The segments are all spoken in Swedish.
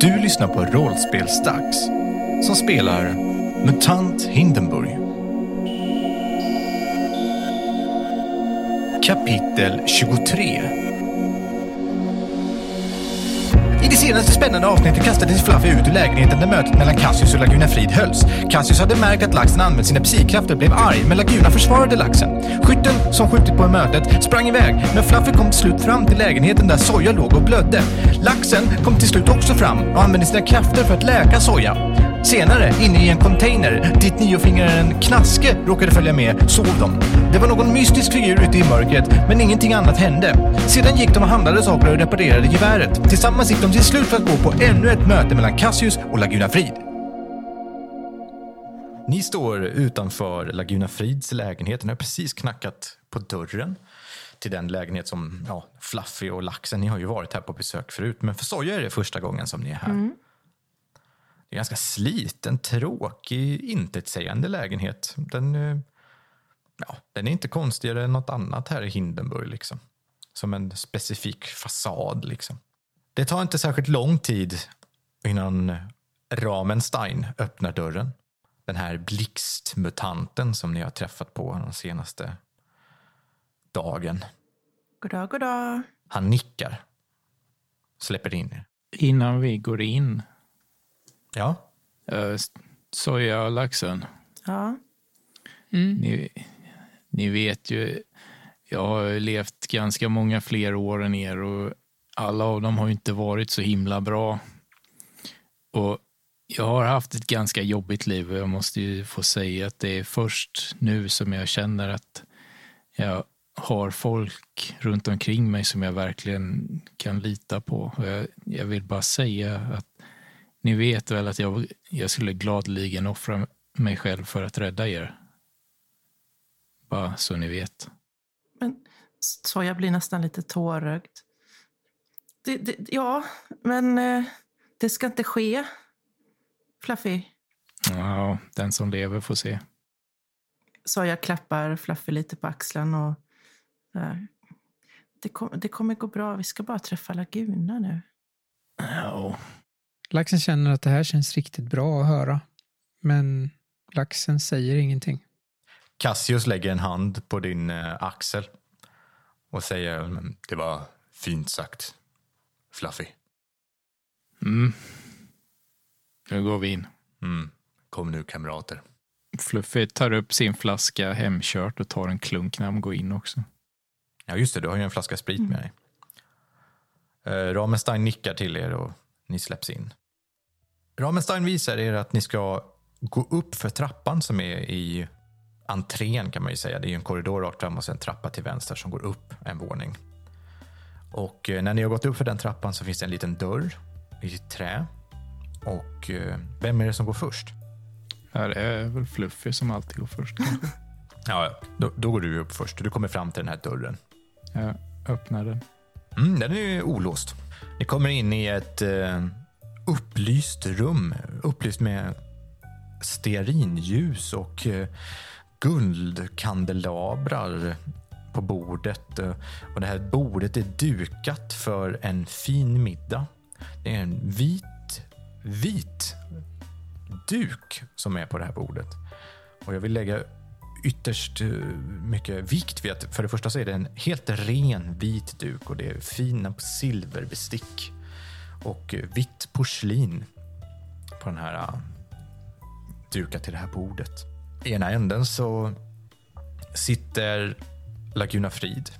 Du lyssnar på Rollspelsdags som spelar MUTANT Hindenburg. Kapitel 23 i det senaste spännande avsnittet kastades Fluffy ut ur lägenheten där mötet mellan Cassius och Laguna Frid hölls. Cassius hade märkt att laxen använt sina psikrafter och blev arg, men Laguna försvarade laxen. Skytten, som skjutit på mötet, sprang iväg, men Fluffy kom till slut fram till lägenheten där Soja låg och blödde. Laxen kom till slut också fram och använde sina krafter för att läka Soja. Senare, inne i en container dit niofingraren Knaske råkade följa med, såg de. Det var någon mystisk figur ute i mörkret, men ingenting annat hände. Sedan gick de och handlade saker och reparerade geväret. Tillsammans gick de till slut för att gå på ännu ett möte mellan Cassius och Laguna Frid. Ni står utanför Laguna Frids lägenhet. Ni har precis knackat på dörren till den lägenhet som ja, Fluffy och Laxen, ni har ju varit här på besök förut, men för Soja är det första gången som ni är här. Mm. Det är en ganska sliten, tråkig, intetsägande lägenhet. Den, eh, ja, den är inte konstigare än något annat här i Hindenburg. Liksom. Som en specifik fasad. Liksom. Det tar inte särskilt lång tid innan Ramenstein öppnar dörren. Den här blixtmutanten som ni har träffat på den senaste dagen. Goddag, goddag. Han nickar. Släpper in er. Innan vi går in, Ja, uh, soja och laxen. Ja, Ni, ni vet ju, jag har levt ganska många fler år än er och alla av dem har ju inte varit så himla bra. Och jag har haft ett ganska jobbigt liv och jag måste ju få säga att det är först nu som jag känner att jag har folk runt omkring mig som jag verkligen kan lita på. Och jag, jag vill bara säga att ni vet väl att jag, jag skulle gladeligen offra mig själv för att rädda er. Bara så ni vet. men så jag blir nästan lite tårögd. Det, det, ja, men eh, det ska inte ske. Fluffy. Ja, den som lever får se. Så jag klappar Fluffy lite på axeln och där. Det, kom, det kommer gå bra. Vi ska bara träffa Laguna nu. Ja, Laxen känner att det här känns riktigt bra att höra. Men laxen säger ingenting. Cassius lägger en hand på din eh, axel och säger "Men det var fint sagt, Fluffy. mm. Nu går vi in. Mm. Kom nu kamrater. Fluffy tar upp sin flaska hemkört och tar en klunk när han går in också. Ja, just det, du har ju en flaska sprit med dig. Eh, Ramenstein nickar till er och ni släpps in. Ramenstein visar er att ni ska gå upp för trappan som är i entrén kan man ju säga. Det är ju en korridor rakt fram och sen en trappa till vänster som går upp en våning. Och eh, när ni har gått upp för den trappan så finns det en liten dörr i trä. Och eh, vem är det som går först? Ja, det är väl Fluffy som alltid går först. Ja, då, då går du upp först. Du kommer fram till den här dörren. Jag öppnar den. Mm, den är ju olåst. Ni kommer in i ett eh, upplyst rum. Upplyst med stearinljus och eh, guldkandelabrar på bordet. Eh, och det här bordet är dukat för en fin middag. Det är en vit, vit duk som är på det här bordet. Och jag vill lägga ytterst eh, mycket vikt vid att för det första så är det en helt ren vit duk och det är fina silverbestick och eh, vitt porslin på den här eh, dukat till det här bordet. I ena änden så sitter Laguna Frid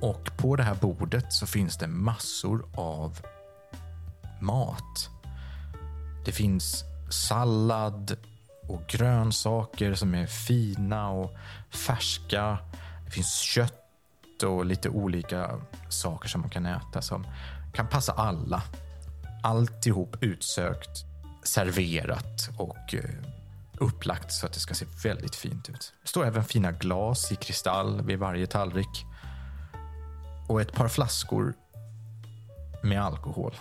och på det här bordet så finns det massor av mat. Det finns sallad och grönsaker som är fina och färska. Det finns kött och lite olika saker som man kan äta som kan passa alla. Alltihop utsökt, serverat och eh, upplagt så att det ska se väldigt fint ut. Det står även fina glas i kristall vid varje tallrik. Och ett par flaskor med alkohol.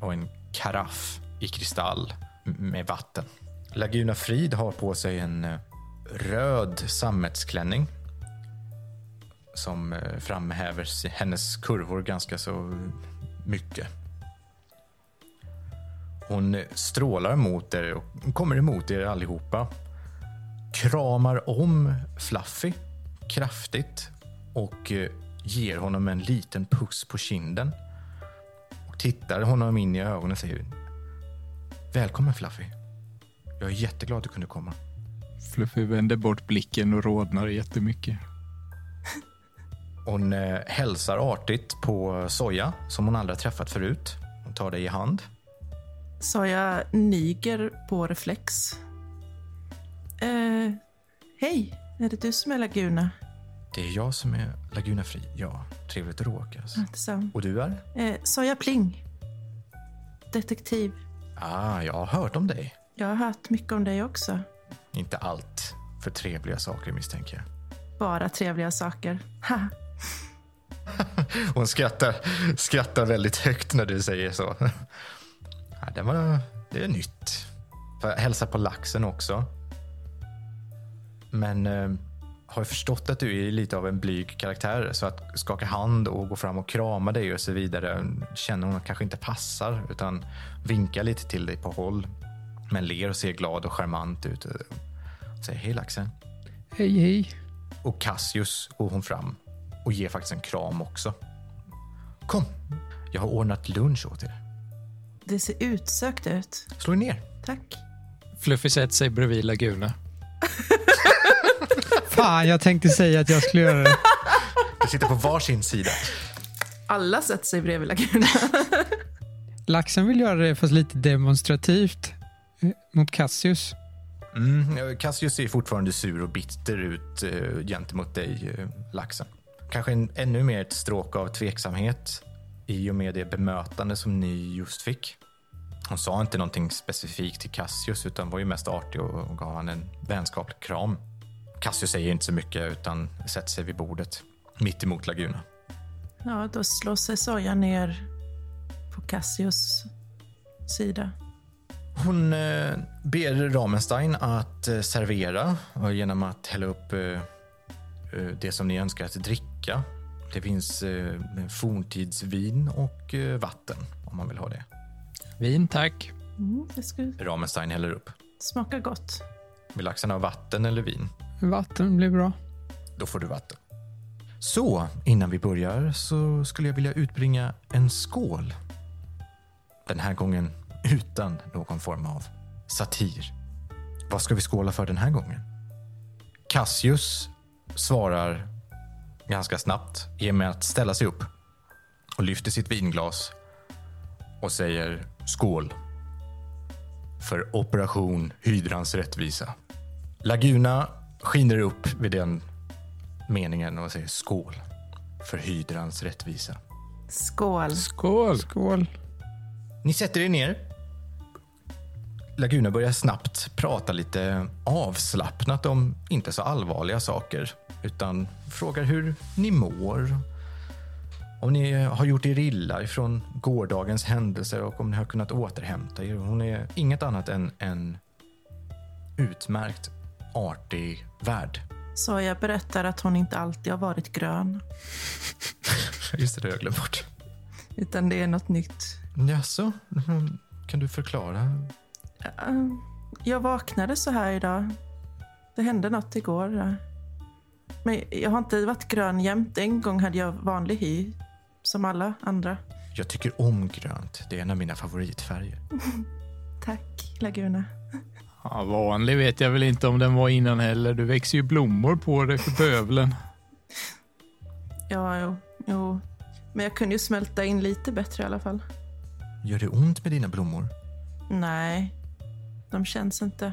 Och en karaff i kristall med vatten. Laguna Frid har på sig en eh, röd sammetsklänning som eh, framhäver hennes kurvor ganska så mycket. Hon strålar mot er och kommer emot er allihopa. Kramar om Fluffy kraftigt och eh, ger honom en liten puss på kinden. Och tittar honom in i ögonen och säger Välkommen Fluffy. Jag är jätteglad att du kunde komma. Fluffy vänder bort blicken och rodnar jättemycket. Hon eh, hälsar artigt på Soja som hon aldrig träffat förut. Hon tar dig i hand. Soja niger på reflex. Eh, Hej, är det du som är Laguna? Det är jag som är Laguna Fri. Ja, trevligt att råkas. Detsamma. Och du är? Eh, Soja Pling. Detektiv. Ah, jag har hört om dig. Jag har hört mycket om dig också. Inte allt för trevliga saker misstänker jag. Bara trevliga saker. Ha. Hon skrattar, skrattar väldigt högt när du säger så. Ja, det, var, det är nytt. Jag hälsa på laxen också. Men eh, har förstått att du är lite av en blyg karaktär. Så att skaka hand och gå fram och krama dig och så vidare känner hon kanske inte passar. Utan vinkar lite till dig på håll. Men ler och ser glad och charmant ut. Och säger hej laxen. Hej, hej. Och Cassius går hon fram och ger faktiskt en kram också. Kom, jag har ordnat lunch åt er. Det ser utsökt ut. Slå er ner. Tack. Fluffy sätter sig bredvid Laguna. Fan, jag tänkte säga att jag skulle göra det. Du sitter på varsin sida. Alla sätter sig bredvid Laguna. Laxen vill göra det fast lite demonstrativt eh, mot Cassius. Mm, Cassius ser fortfarande sur och bitter ut eh, gentemot dig, eh, laxen. Kanske en, ännu mer ett stråk av tveksamhet i och med det bemötande som ni just fick. Hon sa inte någonting specifikt till Cassius utan var ju mest artig och, och gav han en vänskaplig kram. Cassius säger inte så mycket utan sätter sig vid bordet mitt emot Laguna. Ja, då slår sig Soja ner på Cassius sida. Hon eh, ber Ramenstein att eh, servera och genom att hälla upp eh, eh, det som ni önskar att dricka. Det finns eh, forntidsvin och eh, vatten om man vill ha det. Vin, tack. Mm, det ska Ramenstein häller upp. smaka gott. Vill laxen ha vatten eller vin? Vatten blir bra. Då får du vatten. Så, innan vi börjar så skulle jag vilja utbringa en skål. Den här gången utan någon form av satir. Vad ska vi skåla för den här gången? Cassius svarar ganska snabbt i och med att ställa sig upp och lyfter sitt vinglas och säger skål för Operation Hydrans rättvisa. Laguna skiner upp vid den meningen och säger skål för Hydrans rättvisa. Skål. Skål! Skål. Ni sätter er ner. Laguna börjar snabbt prata lite avslappnat om inte så allvarliga saker utan frågar hur ni mår. Om ni har gjort er illa ifrån gårdagens händelser och om ni har kunnat återhämta er. Hon är inget annat än en utmärkt artig värd. Soja berättar att hon inte alltid har varit grön. Just det, det har jag glömt bort. Utan det är något nytt. Jaså, kan du förklara? Eh, Jag vaknade så här idag. Det hände något igår. Men jag har inte varit grön jämt. En gång hade jag vanlig hy, som alla andra. Jag tycker om grönt. Det är en av mina favoritfärger. Tack, Laguna. Ja, vanlig vet jag väl inte om den var innan heller. Du växer ju blommor på dig för bövelen. Ja, jo, jo. Men jag kunde ju smälta in lite bättre i alla fall. Gör det ont med dina blommor? Nej, de känns inte.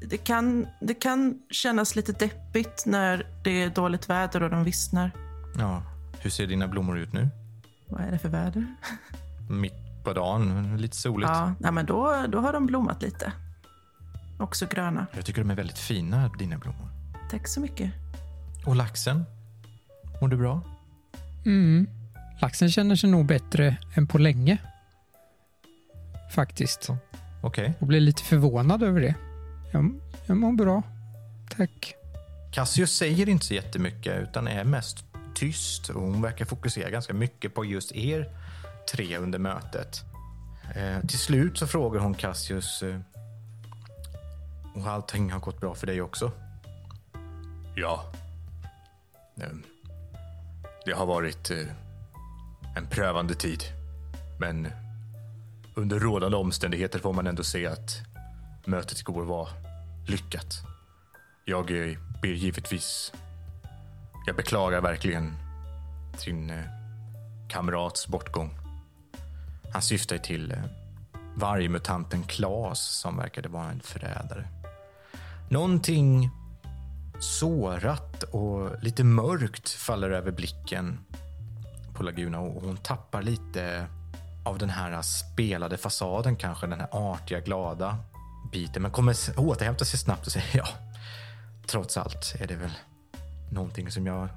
Det kan, det kan kännas lite deppigt när det är dåligt väder och de vissnar. Ja. Hur ser dina blommor ut nu? Vad är det för väder? Mitt på dagen, lite soligt. Ja, nej, men då, då har de blommat lite. Också gröna. Jag tycker de är väldigt fina, dina blommor. Tack så mycket. Och laxen? Mår du bra? Mm. Laxen känner sig nog bättre än på länge. Faktiskt. Okej. Och blir lite förvånad över det. Jag, jag mår bra. Tack. Cassius säger inte så jättemycket utan är mest tyst och hon verkar fokusera ganska mycket på just er tre under mötet. Eh, till slut så frågar hon Cassius eh, och allting har gått bra för dig också. Ja. Eh, det har varit eh, en prövande tid. Men under rådande omständigheter får man ändå se att mötet igår var lyckat. Jag eh, ber givetvis... Jag beklagar verkligen sin eh, kamrats bortgång. Han syftar till eh, vargmutanten Klas som verkade vara en förrädare. Någonting sårat och lite mörkt faller över blicken på Laguna och hon tappar lite av den här spelade fasaden kanske, den här artiga, glada biten. Men kommer återhämta sig snabbt och säger ja, trots allt är det väl någonting som jag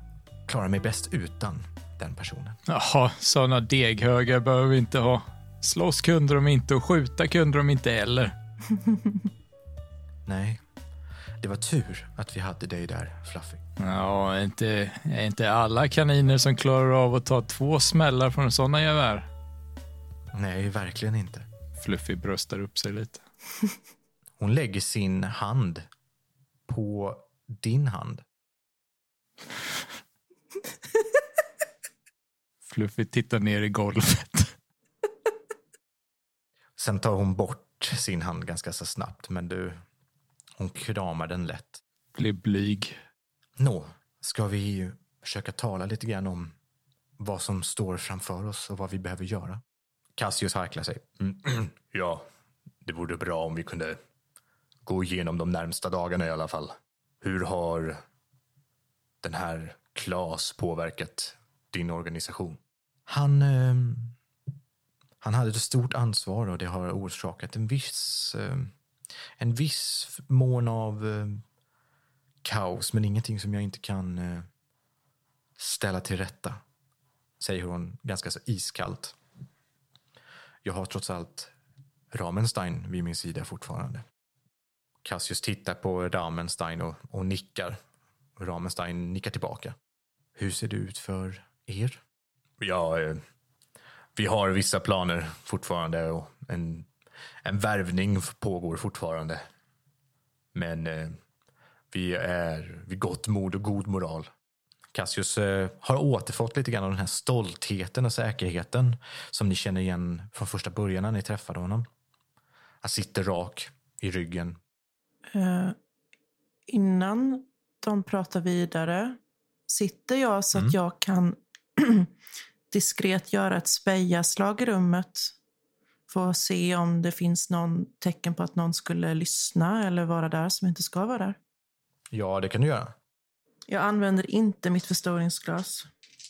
klarar mig bäst utan den personen. Jaha, sådana deghögar behöver vi inte ha. Slåss kunde de inte och skjuta kunde de inte heller. Nej, det var tur att vi hade dig där, Fluffy. Ja, inte, inte alla kaniner som klarar av att ta två smällar från sådana gevär. Nej, verkligen inte. Fluffy bröstar upp sig lite. Hon lägger sin hand på din hand. Fluffy tittar ner i golvet. Sen tar hon bort sin hand ganska så snabbt, men du, hon kramar den lätt. Blir blyg. Nå, ska vi försöka tala lite grann om vad som står framför oss och vad vi behöver göra? Cassius harklar sig. Mm, ja, det vore bra om vi kunde gå igenom de närmsta dagarna i alla fall. Hur har den här Klas påverkat din organisation? Han, eh, han hade ett stort ansvar och det har orsakat en viss, eh, en viss mån av eh, kaos, men ingenting som jag inte kan eh, ställa till rätta. Säger hon ganska så iskallt. Jag har trots allt Ramenstein vid min sida fortfarande. Cassius tittar på Ramenstein och, och nickar. Ramenstein nickar tillbaka. Hur ser det ut för er? Ja, eh, vi har vissa planer fortfarande och en, en värvning pågår fortfarande. Men eh, vi är vid gott mod och god moral. Cassius eh, har återfått lite grann av den här stoltheten och säkerheten som ni känner igen från första början när ni träffade honom. Han sitter rak i ryggen. Eh, innan de pratar vidare, sitter jag så Mm. att jag kan diskret göra ett spejaslag i rummet. För att se om det finns någon tecken på att någon skulle lyssna eller vara där som inte ska vara där. Ja, det kan du göra. Jag använder inte mitt förstoringsglas.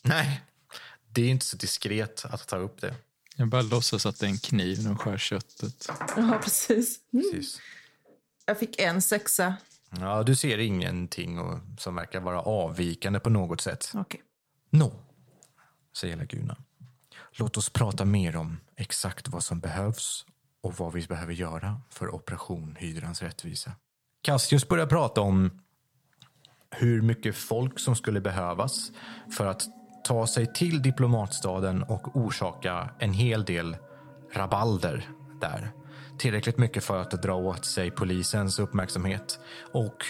Nej, det är inte så diskret att ta upp det. Jag bara låtsas att det är en kniv när de skär köttet. Ja, precis. Precis. Jag fick en sexa. Ja, du ser ingenting och, som verkar vara avvikande på något sätt. Okej. Nå, säger Laguna. Låt oss prata mer om exakt vad som behövs och vad vi behöver göra för Operation Hydrans rättvisa. Cassius börjar prata om hur mycket folk som skulle behövas för att ta sig till diplomatstaden och orsaka en hel del rabalder där. Tillräckligt mycket för att dra åt sig polisens uppmärksamhet och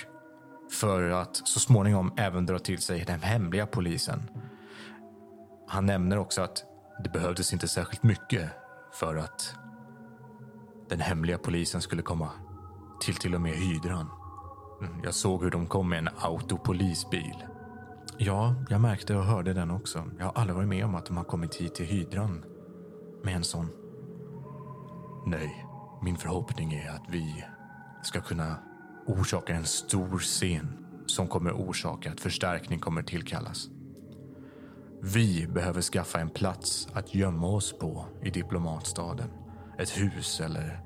för att så småningom även dra till sig den hemliga polisen. Han nämner också att det behövdes inte särskilt mycket för att den hemliga polisen skulle komma till till och med hydran. Mm, Jag såg hur de kom med en autopolisbil. Ja, jag märkte och hörde den också. Jag har aldrig varit med om att de har kommit hit till hydran med en sån. Nej, min förhoppning är att vi ska kunna orsaka en stor scen som kommer orsaka att förstärkning kommer tillkallas. Vi behöver skaffa en plats att gömma oss på i diplomatstaden. Ett hus eller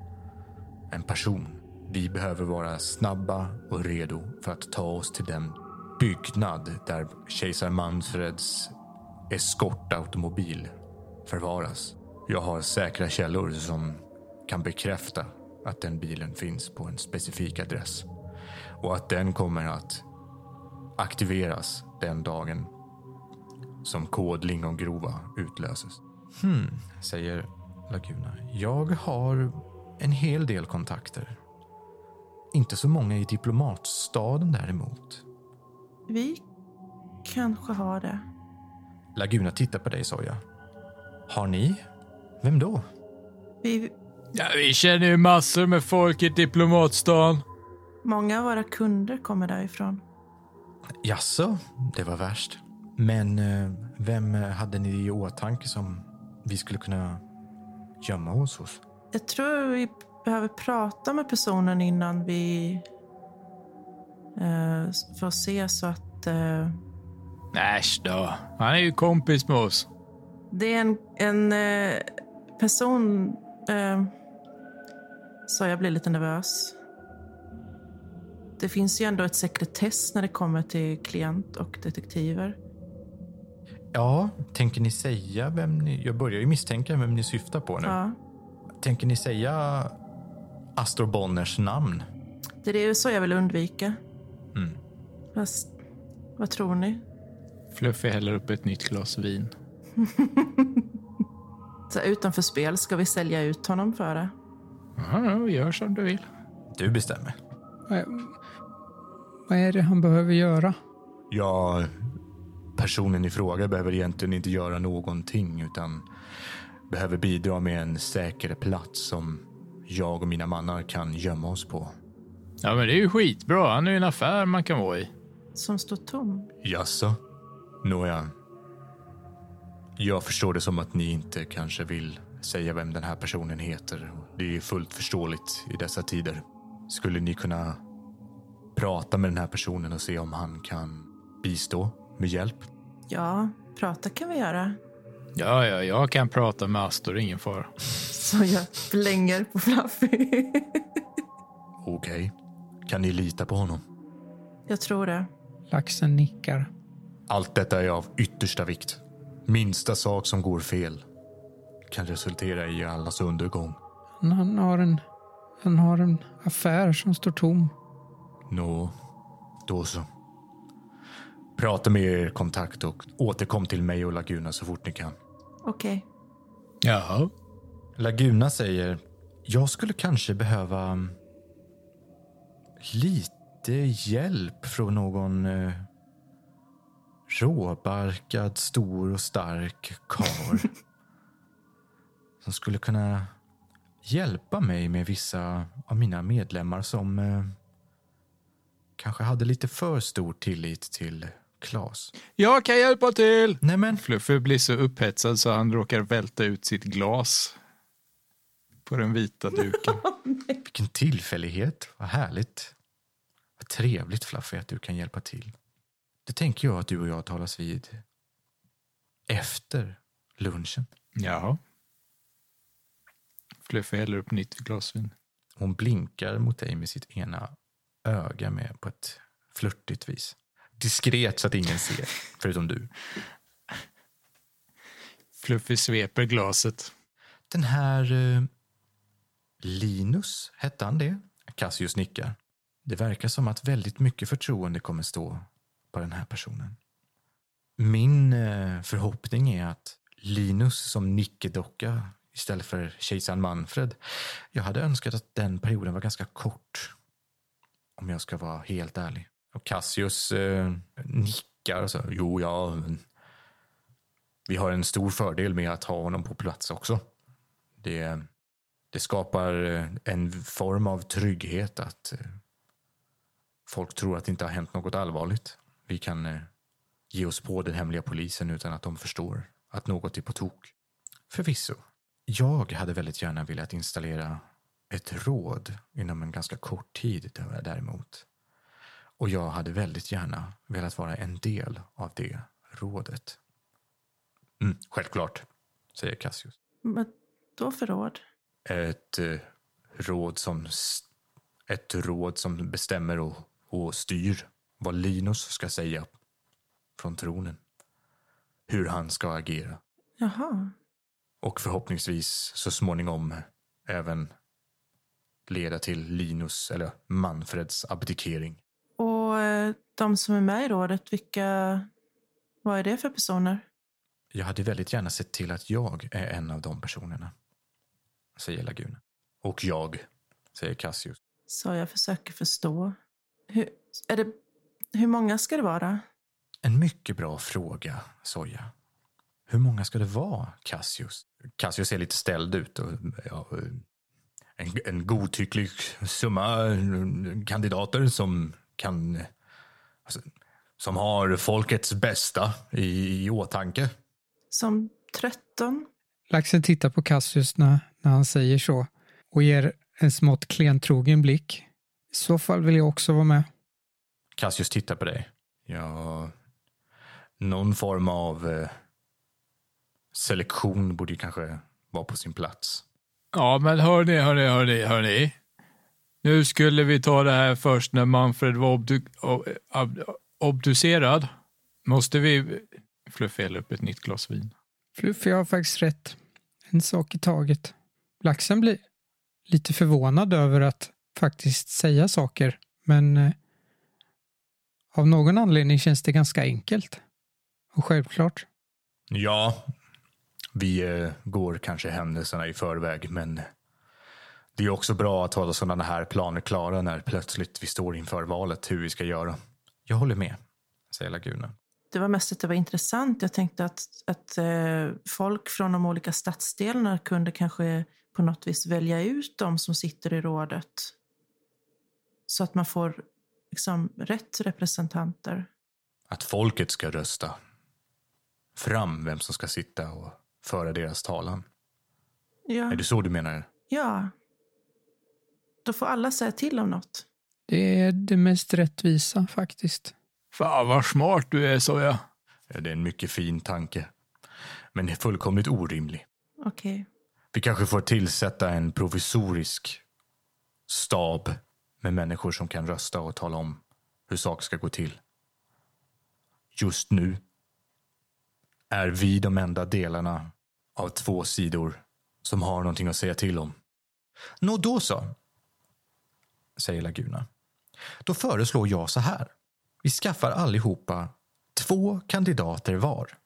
en person. Vi behöver vara snabba och redo för att ta oss till den byggnad där kejsar Manfreds eskortautomobil förvaras. Jag har säkra källor som kan bekräfta att den bilen finns på en specifik adress och att den kommer att aktiveras den dagen som kod lingongrova utlöses. Hmm, säger Laguna. Jag har en hel del kontakter. Inte så många i diplomatstaden däremot. Vi kanske har det. Laguna tittar på dig, Soja. Har ni? Vem då? Vi, Ja, vi känner ju massor med folk i diplomatstan. många av våra kunder kommer därifrån. Jaså, det var värst. Men eh, vem hade ni i åtanke som vi skulle kunna gömma oss hos? Jag tror vi behöver prata med personen innan vi eh, får se så att eh, Äsch då. Han är ju kompis med oss. det är en, en eh, person... Eh, så jag blir lite nervös. Det finns ju ändå ett sekretess när det kommer till klient och detektiver. Ja, tänker ni säga vem ni... Jag börjar ju misstänka vem ni syftar på nu. Ja. Tänker ni säga Astor Bonners namn? Det är det så jag vill undvika. Mm. Fast, vad tror ni? Fluffy häller upp ett nytt glas vin. Så utanför spel, ska vi sälja ut honom för det? Ja, gör som du vill. Du bestämmer. Vad, vad är det han behöver göra? Ja, personen i fråga behöver egentligen inte göra någonting utan behöver bidra med en säker plats som jag och mina mannar kan gömma oss på. Ja, men det är ju skitbra. Han är ju en affär man kan vara i. Som står tom? Jaså? Nåja. Jag förstår det som att ni inte kanske vill säga vem den här personen heter. Det är fullt förståeligt i dessa tider. Skulle ni kunna prata med den här personen och se om han kan bistå med hjälp? Ja, prata kan vi göra. Ja, ja, jag kan prata med Astor, ingen fara. Så jag blänger på Fluffy. Okej. Kan ni lita på honom? jag tror det. Laxen nickar. Allt detta är av yttersta vikt. Minsta sak som går fel kan resultera i allas undergång. Han, han, har en, han har en affär som står tom. Nå, då så. Prata med er kontakt och återkom till mig och Laguna så fort ni kan. Okej. Ja. Laguna säger, jag skulle kanske behöva lite hjälp från någon eh, råbarkad, stor och stark karl som skulle kunna hjälpa mig med vissa av mina medlemmar som eh, kanske hade lite för stor tillit till Klas. Jag kan hjälpa till! Nej men, Fluffy blir så upphetsad så han råkar välta ut sitt glas på den vita duken. vilken tillfällighet. Vad härligt. Vad trevligt Fluffy att du kan hjälpa till. Det tänker jag att du och jag talas vid efter lunchen. Ja. Fluffy häller upp nytt glas vin. Hon blinkar mot dig med sitt ena öga med på ett flörtigt vis. Diskret så att ingen ser, förutom du. Fluffy sveper glaset. Den här eh, Linus, hette han det? Cassius nickar. Det verkar som att väldigt mycket förtroende kommer stå på den här personen. Min eh, förhoppning är att Linus som nickedocka istället för kejsaren Manfred. Jag hade önskat att den perioden var ganska kort. Om jag ska vara helt ärlig. Och Cassius eh, nickar och så. Jo, ja. Vi har en stor fördel med att ha honom på plats också. Det, det skapar eh, en form av trygghet att eh, folk tror att det inte har hänt något allvarligt. Vi kan eh, ge oss på den hemliga polisen utan att de förstår att något är på tok. Förvisso. Jag hade väldigt gärna velat installera ett råd inom en ganska kort tid däremot. Och jag hade väldigt gärna velat vara en del av det rådet. Mm, självklart, säger Cassius. Vad då för råd? Ett eh, råd som ett råd som bestämmer och, och styr vad Linus ska säga från tronen. Hur han ska agera. Jaha. Och förhoppningsvis så småningom även leda till Linus eller Manfreds abdikering. Och eh, de som är med i rådet, vilka... Vad är det för personer? Jag hade väldigt gärna sett till att jag är en av de personerna. säger Laguna. Och jag, säger Cassius. Så jag försöker förstå. Hur, är det, hur många ska det vara? En mycket bra fråga, Soja. Hur många ska det vara, Cassius? Cassius ser lite ställd ut. Och, ja, en, en godtycklig summa kandidater som kan... Alltså, som har folkets bästa i, i åtanke. Som 13? Laxen tittar på Cassius när, när han säger så och ger en smått klentrogen blick. I så fall vill jag också vara med. Cassius tittar på dig. Ja, någon form av eh, selektion borde ju kanske vara på sin plats. Ja, men hörni, hörni, hörni, hörni. Nu skulle vi ta det här först när Manfred var obdu ob obducerad. Måste vi... Fluffy häller upp ett nytt glas vin. Fluffy har faktiskt rätt. En sak i taget. Laxen blir lite förvånad över att faktiskt säga saker, men eh, av någon anledning känns det ganska enkelt. Och självklart. Ja, vi eh, går kanske händelserna i förväg, men det är också bra att ha sådana här planer klara när plötsligt vi står inför valet hur vi ska göra. Jag håller med, säger Laguna. Det var mest att det var intressant. Jag tänkte att, att eh, folk från de olika stadsdelarna kunde kanske på något vis välja ut de som sitter i rådet. Så att man får liksom, rätt representanter. Att folket ska rösta fram vem som ska sitta och föra deras talan. Ja. Är det så du menar? Ja. Då får alla säga till om något. Det är det mest rättvisa faktiskt. Fan vad smart du är, sa jag. Ja, Det är en mycket fin tanke. Men fullkomligt orimlig. Okej. Vi kanske får tillsätta en provisorisk stab med människor som kan rösta och tala om hur saker ska gå till. Just nu är vi de enda delarna av två sidor som har någonting att säga till om. Nå då så, säger Laguna. Då föreslår jag så här. Vi skaffar allihopa två kandidater var,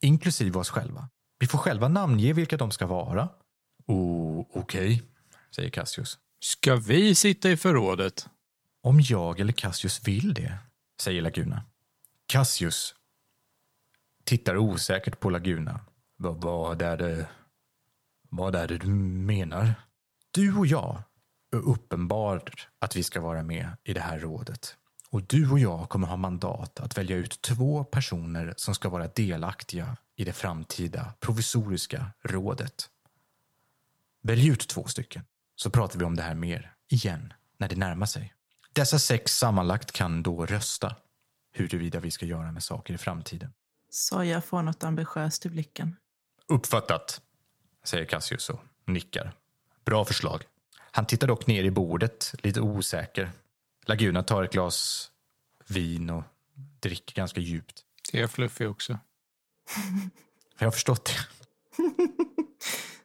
inklusive oss själva. Vi får själva namnge vilka de ska vara. Oh, okej, säger Cassius. Ska vi sitta i förrådet? Om jag eller Cassius vill det, säger Laguna. Cassius tittar osäkert på Laguna. Vad, är det, vad är det du menar? Du och jag uppenbart att vi ska vara med i det här rådet. Och du och jag kommer ha mandat att välja ut två personer som ska vara delaktiga i det framtida provisoriska rådet. Välj ut två stycken, så pratar vi om det här mer igen när det närmar sig. Dessa sex sammanlagt kan då rösta huruvida vi ska göra med saker i framtiden. Så jag får något ambitiöst i blicken. Uppfattat, säger Cassius och nickar. Bra förslag. Han tittar dock ner i bordet, lite osäker. Laguna tar ett glas vin och dricker ganska djupt. Det är Fluffy också. Jag har förstått det.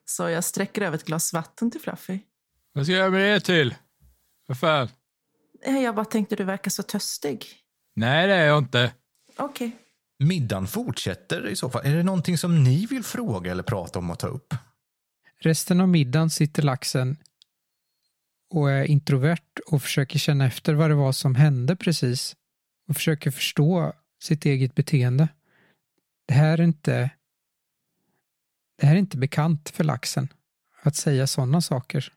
Så jag sträcker över ett glas vatten till Fluffy. Vad ska jag göra med det till? Vad fan? Jag bara tänkte du verkar så törstig. Nej, det är jag inte. Okej. Middagen fortsätter i så fall. Är det någonting som ni vill fråga eller prata om och ta upp? Resten av middagen sitter laxen och är introvert och försöker känna efter vad det var som hände precis och försöker förstå sitt eget beteende. Det här är inte det här är inte bekant för laxen att säga sådana saker.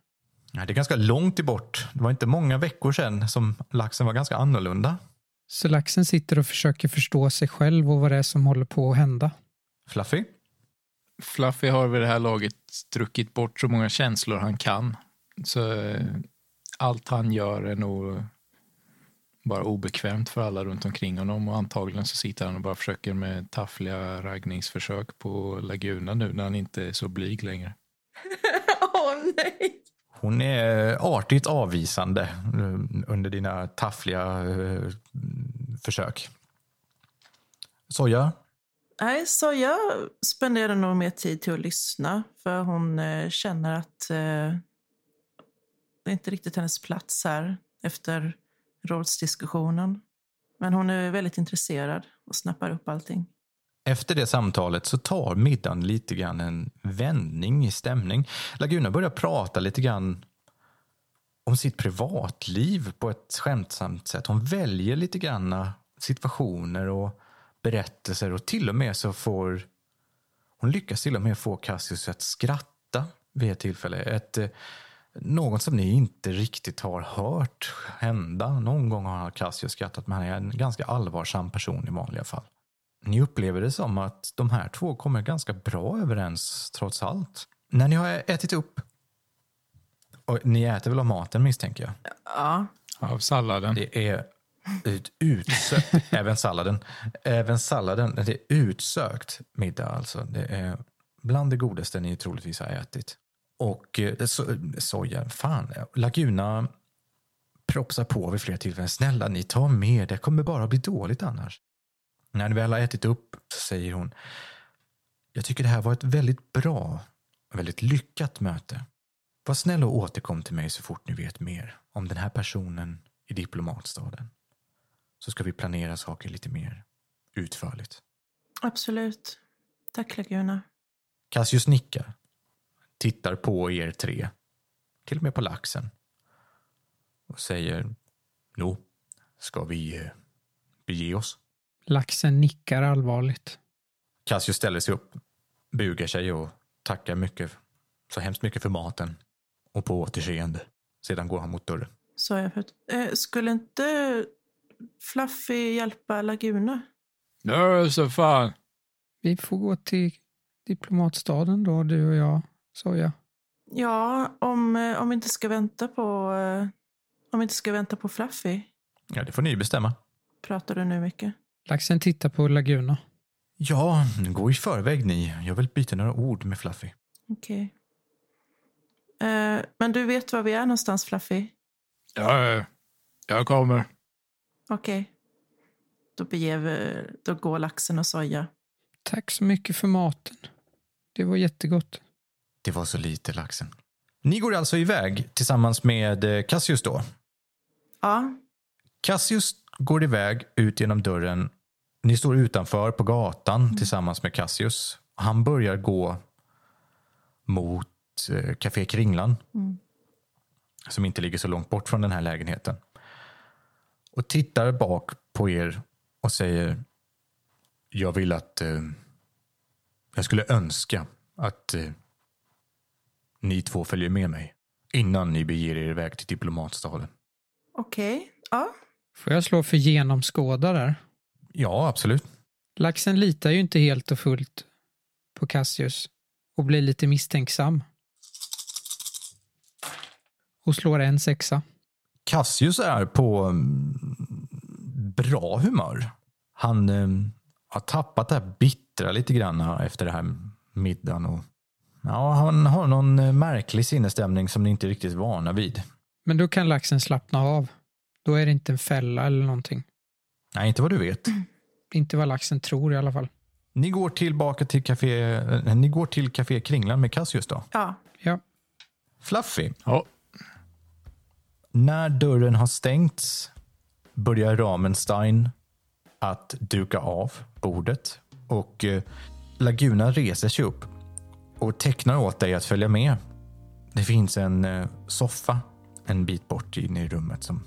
Nej, det är ganska långt i bort. Det var inte många veckor sedan som laxen var ganska annorlunda. Så laxen sitter och försöker förstå sig själv och vad det är som håller på att hända. Fluffy? Fluffy har vid det här laget druckit bort så många känslor han kan. Så eh, allt han gör är nog bara obekvämt för alla runt omkring honom och antagligen så sitter han och bara försöker med taffliga raggningsförsök på Laguna nu när han inte är så blyg längre. Åh nej! Hon är artigt avvisande eh, under dina taffliga eh, försök. Soja? Nej, så jag spenderar nog mer tid till att lyssna. För hon eh, känner att eh, det är inte riktigt hennes plats här efter rådsdiskussionen. Men hon är väldigt intresserad och snappar upp allting. Efter det samtalet så tar middagen lite grann en vändning i stämning. Laguna börjar prata lite grann om sitt privatliv på ett skämtsamt sätt. Hon väljer lite grann situationer och berättelser och till och med så får hon lyckas till och med få Cassius att skratta vid ett tillfälle. Ett, eh, något som ni inte riktigt har hört hända. Någon gång har Cassius skrattat men han är en ganska allvarsam person i vanliga fall. Ni upplever det som att de här två kommer ganska bra överens trots allt. När ni har ätit upp, och ni äter väl av maten misstänker jag? Ja. Av salladen. Det är ut, utsökt, även salladen. Även salladen, det är utsökt middag alltså. Det är bland det godaste ni troligtvis har ätit. Och eh, so, soja, fan, Laguna propsar på vid flera tillfällen. Snälla, ni tar med, det kommer bara bli dåligt annars. När ni väl har ätit upp så säger hon, jag tycker det här var ett väldigt bra, väldigt lyckat möte. Var snäll och återkom till mig så fort ni vet mer om den här personen i diplomatstaden. Så ska vi planera saker lite mer utförligt. Absolut. Tack Laguna. Cassius nickar. Tittar på er tre. Till och med på laxen. Och säger, Nå, ska vi eh, bege oss? Laxen nickar allvarligt. Cassius ställer sig upp, bugar sig och tackar mycket, så hemskt mycket för maten. Och på återseende. Sedan går han mot dörren. Sa jag förut. Eh, skulle inte Fluffy hjälpa Laguna? Ja, så fan. Vi får gå till diplomatstaden då, du och jag, Soja. Ja, om, eh, om vi inte ska vänta på eh, om vi inte ska vänta på Fluffy. Ja, det får ni bestämma. Pratar du nu mycket? Laxen tittar på Laguna. Ja, gå i förväg ni. Jag vill byta några ord med Fluffy. Okej. Eh, men du vet var vi är någonstans Fluffy? Ja, ja, jag kommer. Okej. Då beger vi, då går laxen och soja. Tack så mycket för maten. Det var jättegott. Det var så lite, laxen. Ni går alltså iväg tillsammans med eh, Cassius då. Ja, Cassius går iväg ut genom dörren. Ni står utanför på gatan tillsammans med Cassius. Han börjar gå mot eh, Café Kringlan. Mm. Som inte ligger så långt bort från den här lägenheten. Och tittar bak på er och säger Jag vill att eh, jag skulle önska att eh, ni två följer med mig innan ni beger er iväg till diplomatstaden. okej. Ja, Får jag slå för genomskåda där? Ja, absolut. Laxen litar ju inte helt och fullt på Cassius och blir lite misstänksam. Och slår en sexa. Cassius är på mm, bra humör. Han eh, har tappat det här bittra lite grann efter det här middagen. Och, ja, han har någon eh, märklig sinnesstämning som ni inte är riktigt vana vid. Men då kan laxen slappna av. Då är det inte en fälla eller någonting. Nej, inte vad du vet. Inte vad laxen tror i alla fall. Ni går tillbaka till café, eh, ni går till café Kringlan med Cassius då. ja. Ja, Fluffy, Ja, när dörren har stängts börjar Ramenstein att duka av bordet och eh, Laguna reser sig upp och tecknar åt dig att följa med. Det finns en eh, soffa en bit bort inne i rummet som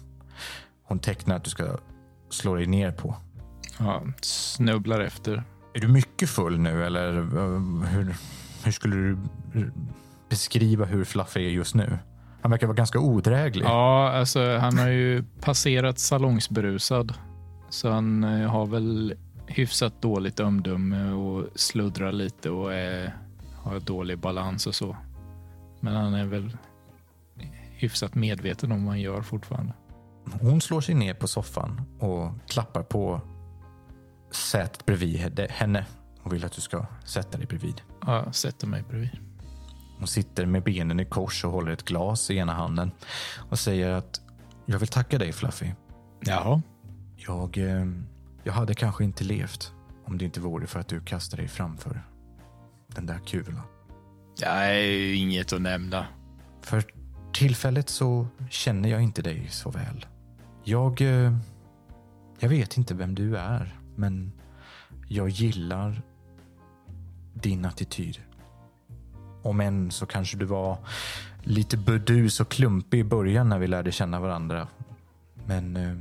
hon tecknar att du ska slå dig ner på. ja, snubblar efter. Är du mycket full nu eller eh, hur, hur skulle du beskriva hur Fluffy är just nu? Han verkar vara ganska odräglig. Ja, alltså han har ju passerat salongsberusad. Så han eh, har väl hyfsat dåligt omdöme och sluddrar lite och är, har dålig balans och så. Men han är väl hyfsat medveten om vad han gör fortfarande. Hon slår sig ner på soffan och klappar på sätet bredvid henne- och vill att du ska sätta dig bredvid. Ja, jag sätter mig bredvid. Hon sitter med benen i kors och håller ett glas i ena handen och säger att jag vill tacka dig Fluffy. Jaha. Jag, eh, jag hade kanske inte levt om det inte vore för att du kastade dig framför den där kulan. Ju inget att nämna. För tillfället så känner jag inte dig så väl. Jag, eh, jag vet inte vem du är, men jag gillar din attityd. Om än så kanske du var lite burdus och klumpig i början när vi lärde känna varandra. Men eh,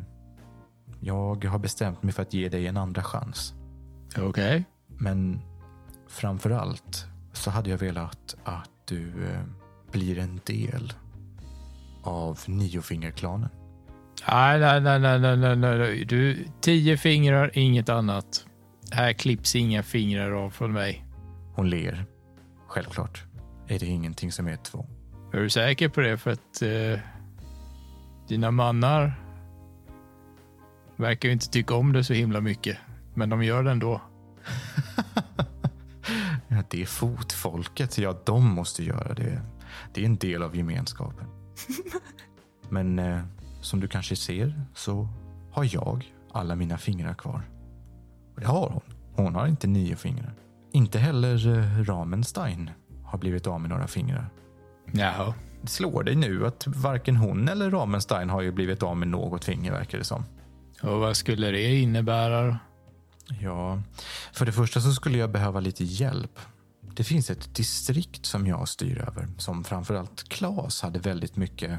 jag har bestämt mig för att ge dig en andra chans. Okej. Men framför allt så hade jag velat att du eh, blir en del av Niofingerklanen. Nej, nej, nej, nej, nej, nej, nej. Du, tio fingrar, inget annat. Här klipps inga fingrar av från mig. Hon ler. Självklart är det ingenting som är ett tvång. Är du säker på det? För att eh, dina mannar verkar ju inte tycka om det så himla mycket. Men de gör det ändå. Det är fotfolket. Ja, de måste göra det. Det är en del av gemenskapen. Men eh, som du kanske ser så har jag alla mina fingrar kvar. Och det har hon. Hon har inte nio fingrar. Inte heller eh, Ramenstein har blivit av med några fingrar. Jaha. Det slår dig nu att varken hon eller Ramenstein har ju blivit av med något finger verkar det som. Och vad skulle det innebära? Ja, för det första så skulle jag behöva lite hjälp. Det finns ett distrikt som jag styr över som framförallt Klas hade väldigt mycket,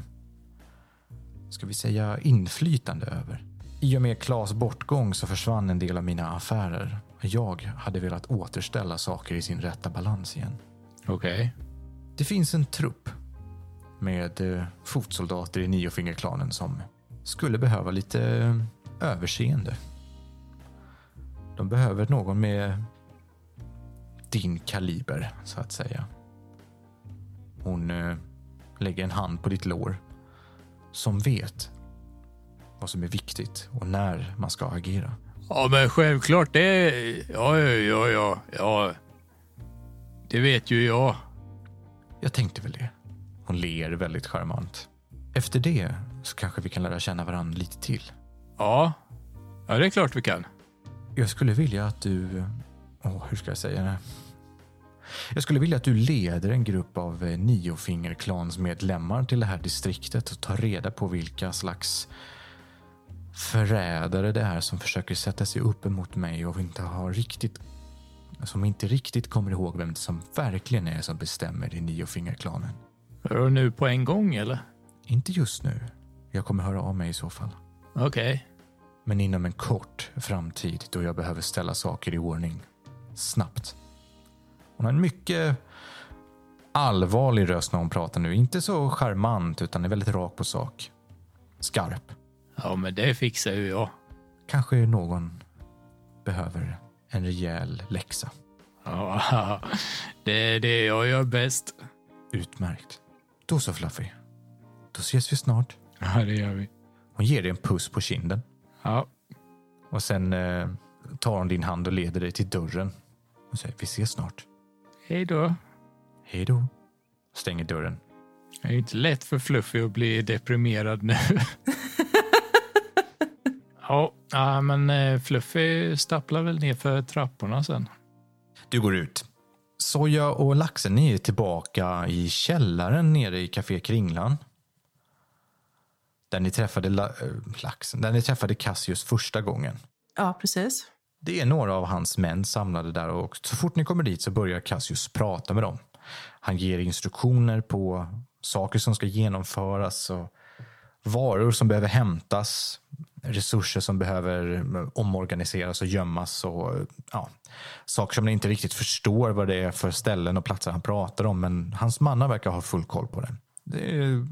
ska vi säga, inflytande över. I och med Klas bortgång så försvann en del av mina affärer. Jag hade velat återställa saker i sin rätta balans igen. Okej. Det finns en trupp med eh, fotsoldater i Niofingerklanen som skulle behöva lite eh, överseende. De behöver någon med din kaliber, så att säga. Hon eh, lägger en hand på ditt lår som vet vad som är viktigt och när man ska agera. Ja, men självklart det... Ja, ja, ja, ja. Det vet ju jag. Jag tänkte väl det. Hon ler väldigt charmant. Efter det så kanske vi kan lära känna varandra lite till. Ja. Ja, det är klart vi kan. Jag skulle vilja att du... Åh, hur ska jag säga det? Jag skulle vilja att du leder en grupp av eh, Niofingerklansmedlemmar till det här distriktet och tar reda på vilka slags förrädare det är som försöker sätta sig upp emot mig och inte har riktigt som inte riktigt kommer ihåg vem som verkligen är som bestämmer i Niofingerklanen. Är du nu på en gång eller? Inte just nu. Jag kommer höra av mig i så fall. Okej. Men inom en kort framtid då jag behöver ställa saker i ordning. Snabbt. Hon har en mycket allvarlig röst när hon pratar nu. Inte så charmant utan är väldigt rak på sak. Skarp. Ja, men det fixar ju jag. Kanske någon behöver en rejäl läxa. Ja, det är det jag gör bäst. Utmärkt. Då så Fluffy. Då ses vi snart. Ja, det gör vi. Hon ger dig en puss på kinden. Ja, Och sen eh, tar hon din hand och leder dig till dörren. Och säger vi ses snart. hej då. Hej då. Stänger dörren. Det är inte lätt för Fluffy att bli deprimerad nu. ja, ja, men eh, Fluffy stapplar väl ner för trapporna sen. Du går ut. Soja och laxen ni är tillbaka i källaren nere i Café Kringlan. Där ni träffade la, äh, laxen, där ni träffade Cassius första gången. Ja, precis. Det är några av hans män samlade där och så fort ni kommer dit så börjar Cassius prata med dem. Han ger instruktioner på saker som ska genomföras och varor som behöver hämtas, resurser som behöver omorganiseras och gömmas och ja, saker som ni inte riktigt förstår vad det är för ställen och platser han pratar om. Men hans mannar verkar ha full koll på det. Det är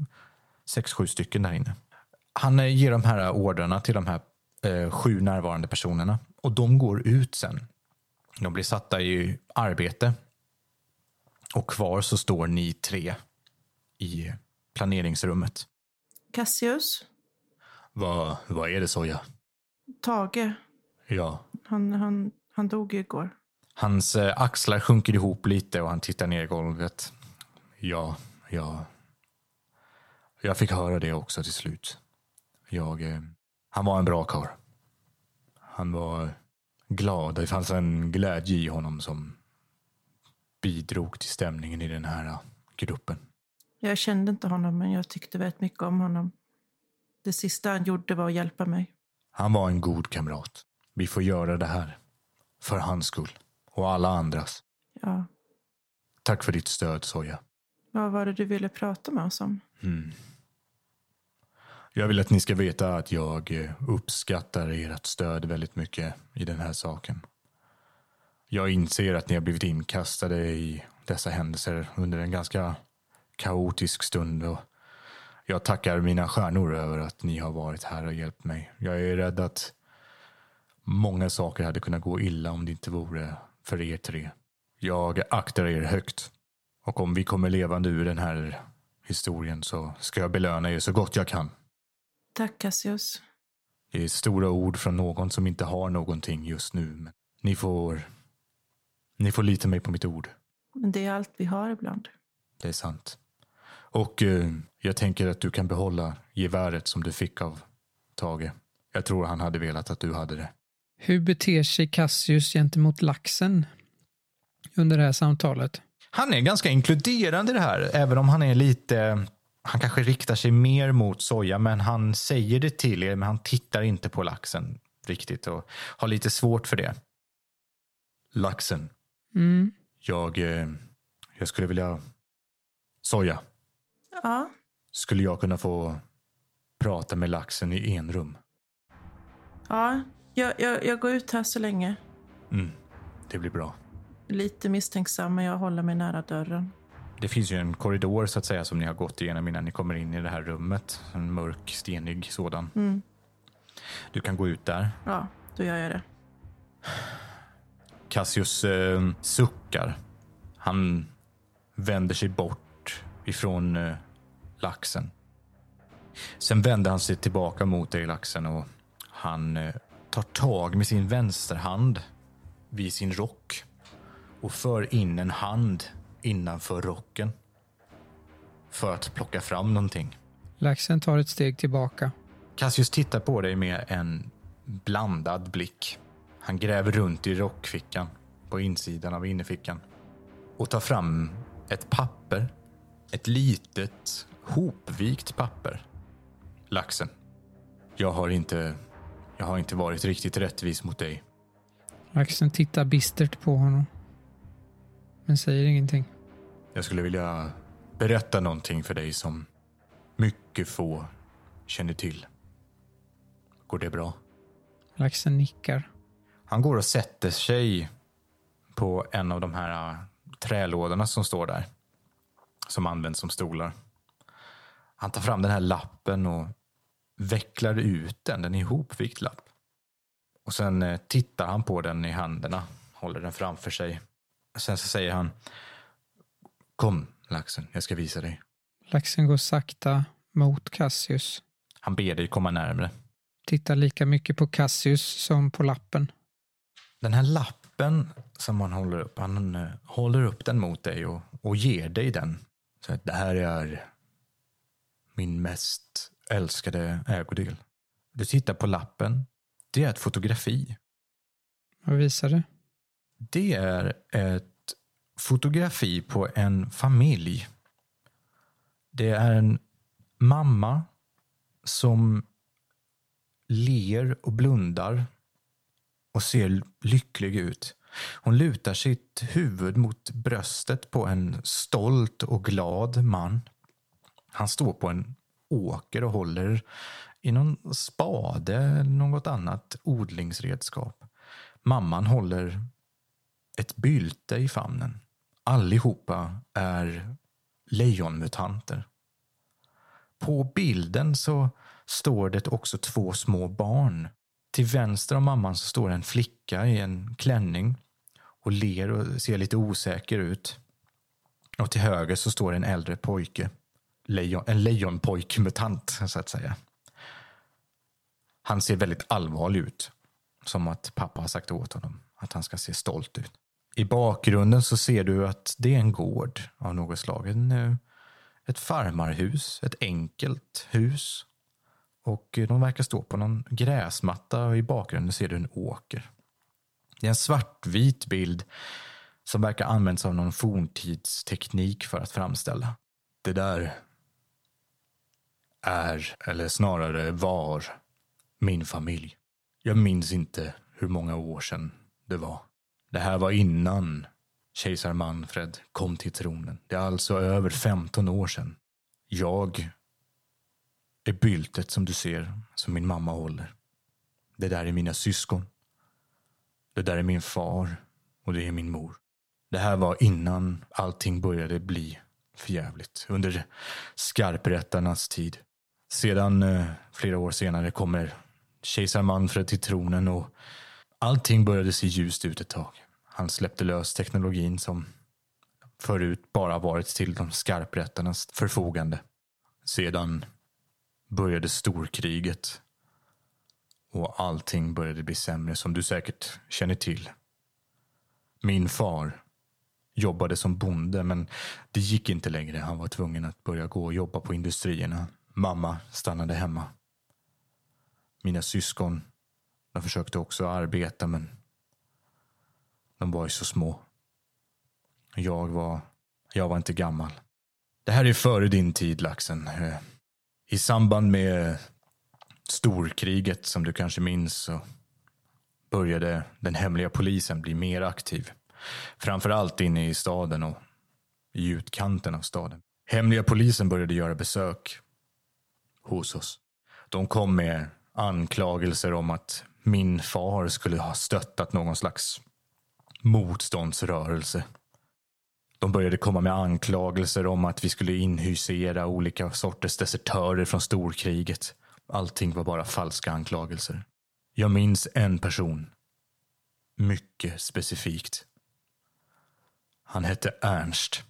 sex, sju stycken där inne. Han ger de här orderna till de här eh, sju närvarande personerna och de går ut sen. De blir satta i arbete och kvar så står ni tre i planeringsrummet. Cassius, Vad, vad är det Soja? Tage, Ja. han, han, han dog igår. Hans eh, axlar sjunker ihop lite och han tittar ner i golvet. Ja, ja. Jag fick höra det också till slut. Jag, eh, han var en bra karl. Han var glad. Det fanns en glädje i honom som bidrog till stämningen i den här gruppen. Jag kände inte honom, men jag tyckte väldigt mycket om honom. Det sista han gjorde var att hjälpa mig. Han var en god kamrat. Vi får göra det här För hans skull. Och alla andras. Ja. Tack för ditt stöd, Soja. Vad var det du ville prata med oss om? Mm. Jag vill att ni ska veta att jag eh, uppskattar ert stöd väldigt mycket i den här saken. Jag inser att ni har blivit inkastade i dessa händelser under en ganska kaotisk stund och jag tackar mina stjärnor över att ni har varit här och hjälpt mig. Jag är rädd att många saker hade kunnat gå illa om det inte vore för er tre. Jag aktar er högt och om vi kommer levande ur den här historien så ska jag belöna er så gott jag kan. Tack Cassius. Det är stora ord från någon som inte har någonting just nu. Men ni får, ni får lita mig på mitt ord. Men det är allt vi har ibland. Det är sant. Och eh, jag tänker att du kan behålla geväret som du fick av Tage. Jag tror han hade velat att du hade det. Hur beter sig Cassius gentemot laxen under det här samtalet? Han är ganska inkluderande i det här, även om han är lite... Han kanske riktar sig mer mot soja, men han säger det till er, men han tittar inte på laxen riktigt och har lite svårt för det. Laxen. Mm. Jag, eh, jag skulle vilja... Soja. Ja, Skulle jag kunna få prata med laxen i enrum? ja jag, jag, jag går ut här så länge. Mm, det blir bra. Lite misstänksam, men jag håller mig nära dörren. Det finns ju en korridor så att säga som ni har gått igenom innan ni kommer in i det här rummet. En mörk, stenig sådan. Mm. Du kan gå ut där. Ja, då gör jag det. Cassius eh, suckar. Han vänder sig bort ifrån eh, laxen. Sen vänder han sig tillbaka mot dig, laxen, och han eh, tar tag med sin vänsterhand vid sin rock och för in en hand innanför rocken för att plocka fram någonting. Laxen tar ett steg tillbaka. Cassius tittar på dig med en blandad blick. Han gräver runt i rockfickan på insidan av innerfickan och tar fram ett papper. Ett litet hopvikt papper. Laxen. Jag har inte, jag har inte varit riktigt rättvis mot dig. Laxen tittar bistert på honom. Men säger ingenting. Jag skulle vilja berätta någonting för dig som mycket få känner till. Går det bra? Laxen nickar. Han går och sätter sig på en av de här äh, trälådorna som står där. Som används som stolar. Han tar fram den här lappen och vecklar ut den. Den är ihopvikt lapp. Och sen eh, tittar han på den i händerna. Håller den framför sig. Sen så säger han Kom laxen, jag ska visa dig. Laxen går sakta mot Cassius. Han ber dig komma närmre. Tittar lika mycket på Cassius som på lappen. Den här lappen som han håller upp, han eh, håller upp den mot dig och, och ger dig den. Så att det här är min mest älskade ägodel. Du tittar på lappen. Det är ett fotografi. Vad visar det? Det är ett fotografi på en familj. Det är en mamma som ler och blundar och ser lycklig ut. Hon lutar sitt huvud mot bröstet på en stolt och glad man. Han står på en åker och håller i någon spade eller något annat odlingsredskap. Mamman håller ett bylte i famnen. Allihopa är lejonmutanter. På bilden så står det också två små barn. Till vänster om mamman så står en flicka i en klänning och ler och ser lite osäker ut. Och till höger så står en äldre pojke. Lejon, en lejonpojkmutant, så att säga. Han ser väldigt allvarlig ut. Som att pappa har sagt åt honom att han ska se stolt ut. I bakgrunden så ser du att det är en gård av något slag. En, eh, ett farmarhus, ett enkelt hus. Och eh, de verkar stå på någon gräsmatta och i bakgrunden ser du en åker. Det är en svartvit bild som verkar använts av någon forntidsteknik för att framställa. Det där är, eller snarare var, min familj. Jag minns inte hur många år sedan det var. Det här var innan kejsar Manfred kom till tronen. Det är alltså över 15 år sedan. Jag är byltet som du ser, som min mamma håller. Det där är mina syskon. Det där är min far och det är min mor. Det här var innan allting började bli förjävligt. Under skarprättarnas tid. Sedan eh, flera år senare kommer kejsar Manfred till tronen och allting började se ljust ut ett tag. Han släppte lös teknologin som förut bara varit till de skarprättarnas förfogande. Sedan började storkriget och allting började bli sämre som du säkert känner till. Min far jobbade som bonde men det gick inte längre. Han var tvungen att börja gå och jobba på industrierna. Mamma stannade hemma. Mina syskon, de försökte också arbeta men de var ju så små. Jag var, jag var inte gammal. Det här är före din tid, laxen. Eh, I samband med storkriget, som du kanske minns, så började den hemliga polisen bli mer aktiv. Framför allt inne i staden och i utkanten av staden. Hemliga polisen började göra besök hos oss. De kom med anklagelser om att min far skulle ha stöttat någon slags motståndsrörelse. De började komma med anklagelser om att vi skulle inhysera olika sorters desertörer från storkriget. Allting var bara falska anklagelser. Jag minns en person. Mycket specifikt. Han hette Ernst.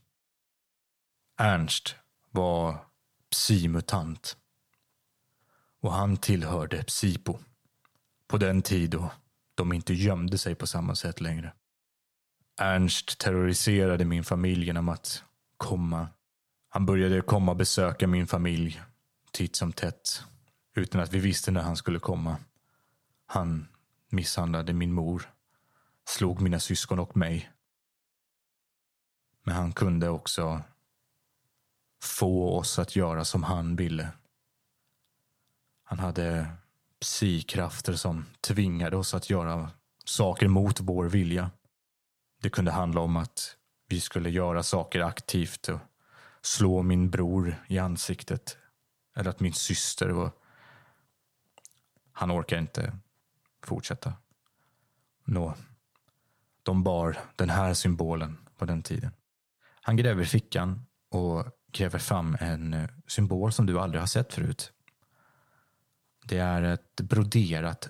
Ernst var psimutant. Och han tillhörde Psipo. På den tid då de inte gömde sig på samma sätt längre. Ernst terroriserade min familj genom att komma. Han började komma och besöka min familj titt som tätt utan att vi visste när han skulle komma. Han misshandlade min mor, slog mina syskon och mig. Men han kunde också få oss att göra som han ville. Han hade psykrafter som tvingade oss att göra saker mot vår vilja. Det kunde handla om att vi skulle göra saker aktivt och slå min bror i ansiktet. Eller att min syster var... Han orkar inte fortsätta. Nå, de bar den här symbolen på den tiden. Han gräver i fickan och gräver fram en eh, symbol som du aldrig har sett förut. Det är ett broderat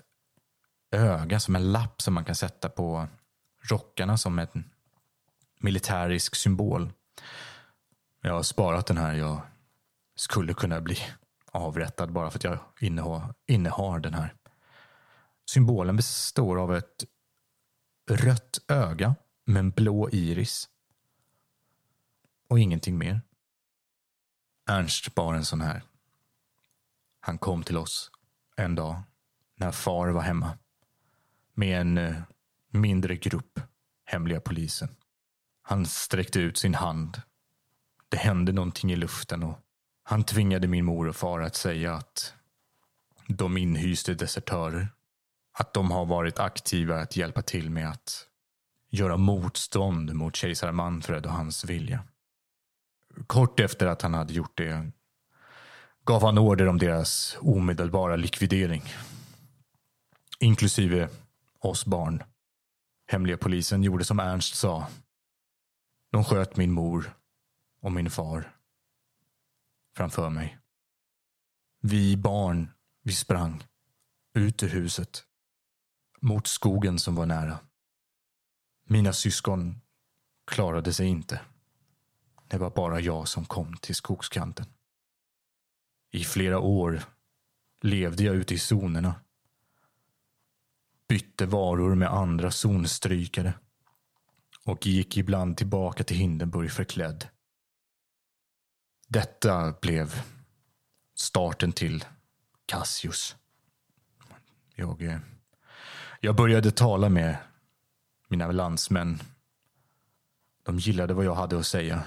öga som en lapp som man kan sätta på rockarna som en militärisk symbol. Jag har sparat den här. Jag skulle kunna bli avrättad bara för att jag innehar, innehar den här. Symbolen består av ett rött öga med en blå iris. Och ingenting mer. Ernst bar en sån här. Han kom till oss en dag när far var hemma med en eh, mindre grupp hemliga polisen. Han sträckte ut sin hand. Det hände någonting i luften och han tvingade min mor och far att säga att de inhyste desertörer. Att de har varit aktiva att hjälpa till med att göra motstånd mot kejsar Manfred och hans vilja. Kort efter att han hade gjort det gav han order om deras omedelbara likvidering. Inklusive oss barn. Hemliga polisen gjorde som Ernst sa. De sköt min mor och min far framför mig. Vi barn, vi sprang ut ur huset mot skogen som var nära. Mina syskon klarade sig inte. Det var bara jag som kom till skogskanten. I flera år levde jag ute i zonerna. Bytte varor med andra zonstrykare och gick ibland tillbaka till Hindenburg förklädd. Detta blev starten till Cassius. Jag, eh, jag började tala med mina landsmän. De gillade vad jag hade att säga.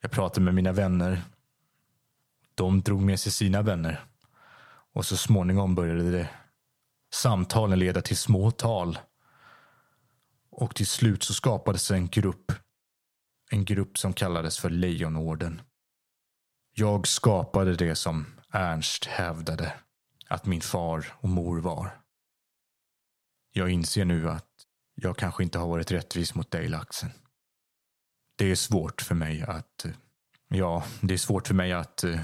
Jag pratade med mina vänner. De drog med sig sina vänner. Och så småningom började det samtalen leda till små tal. Och till slut så skapades en grupp. En grupp som kallades för Lejonorden. Jag skapade det som Ernst hävdade att min far och mor var. Jag inser nu att jag kanske inte har varit rättvis mot dig, laxen. Det är svårt för mig att... Ja, det är svårt för mig att uh,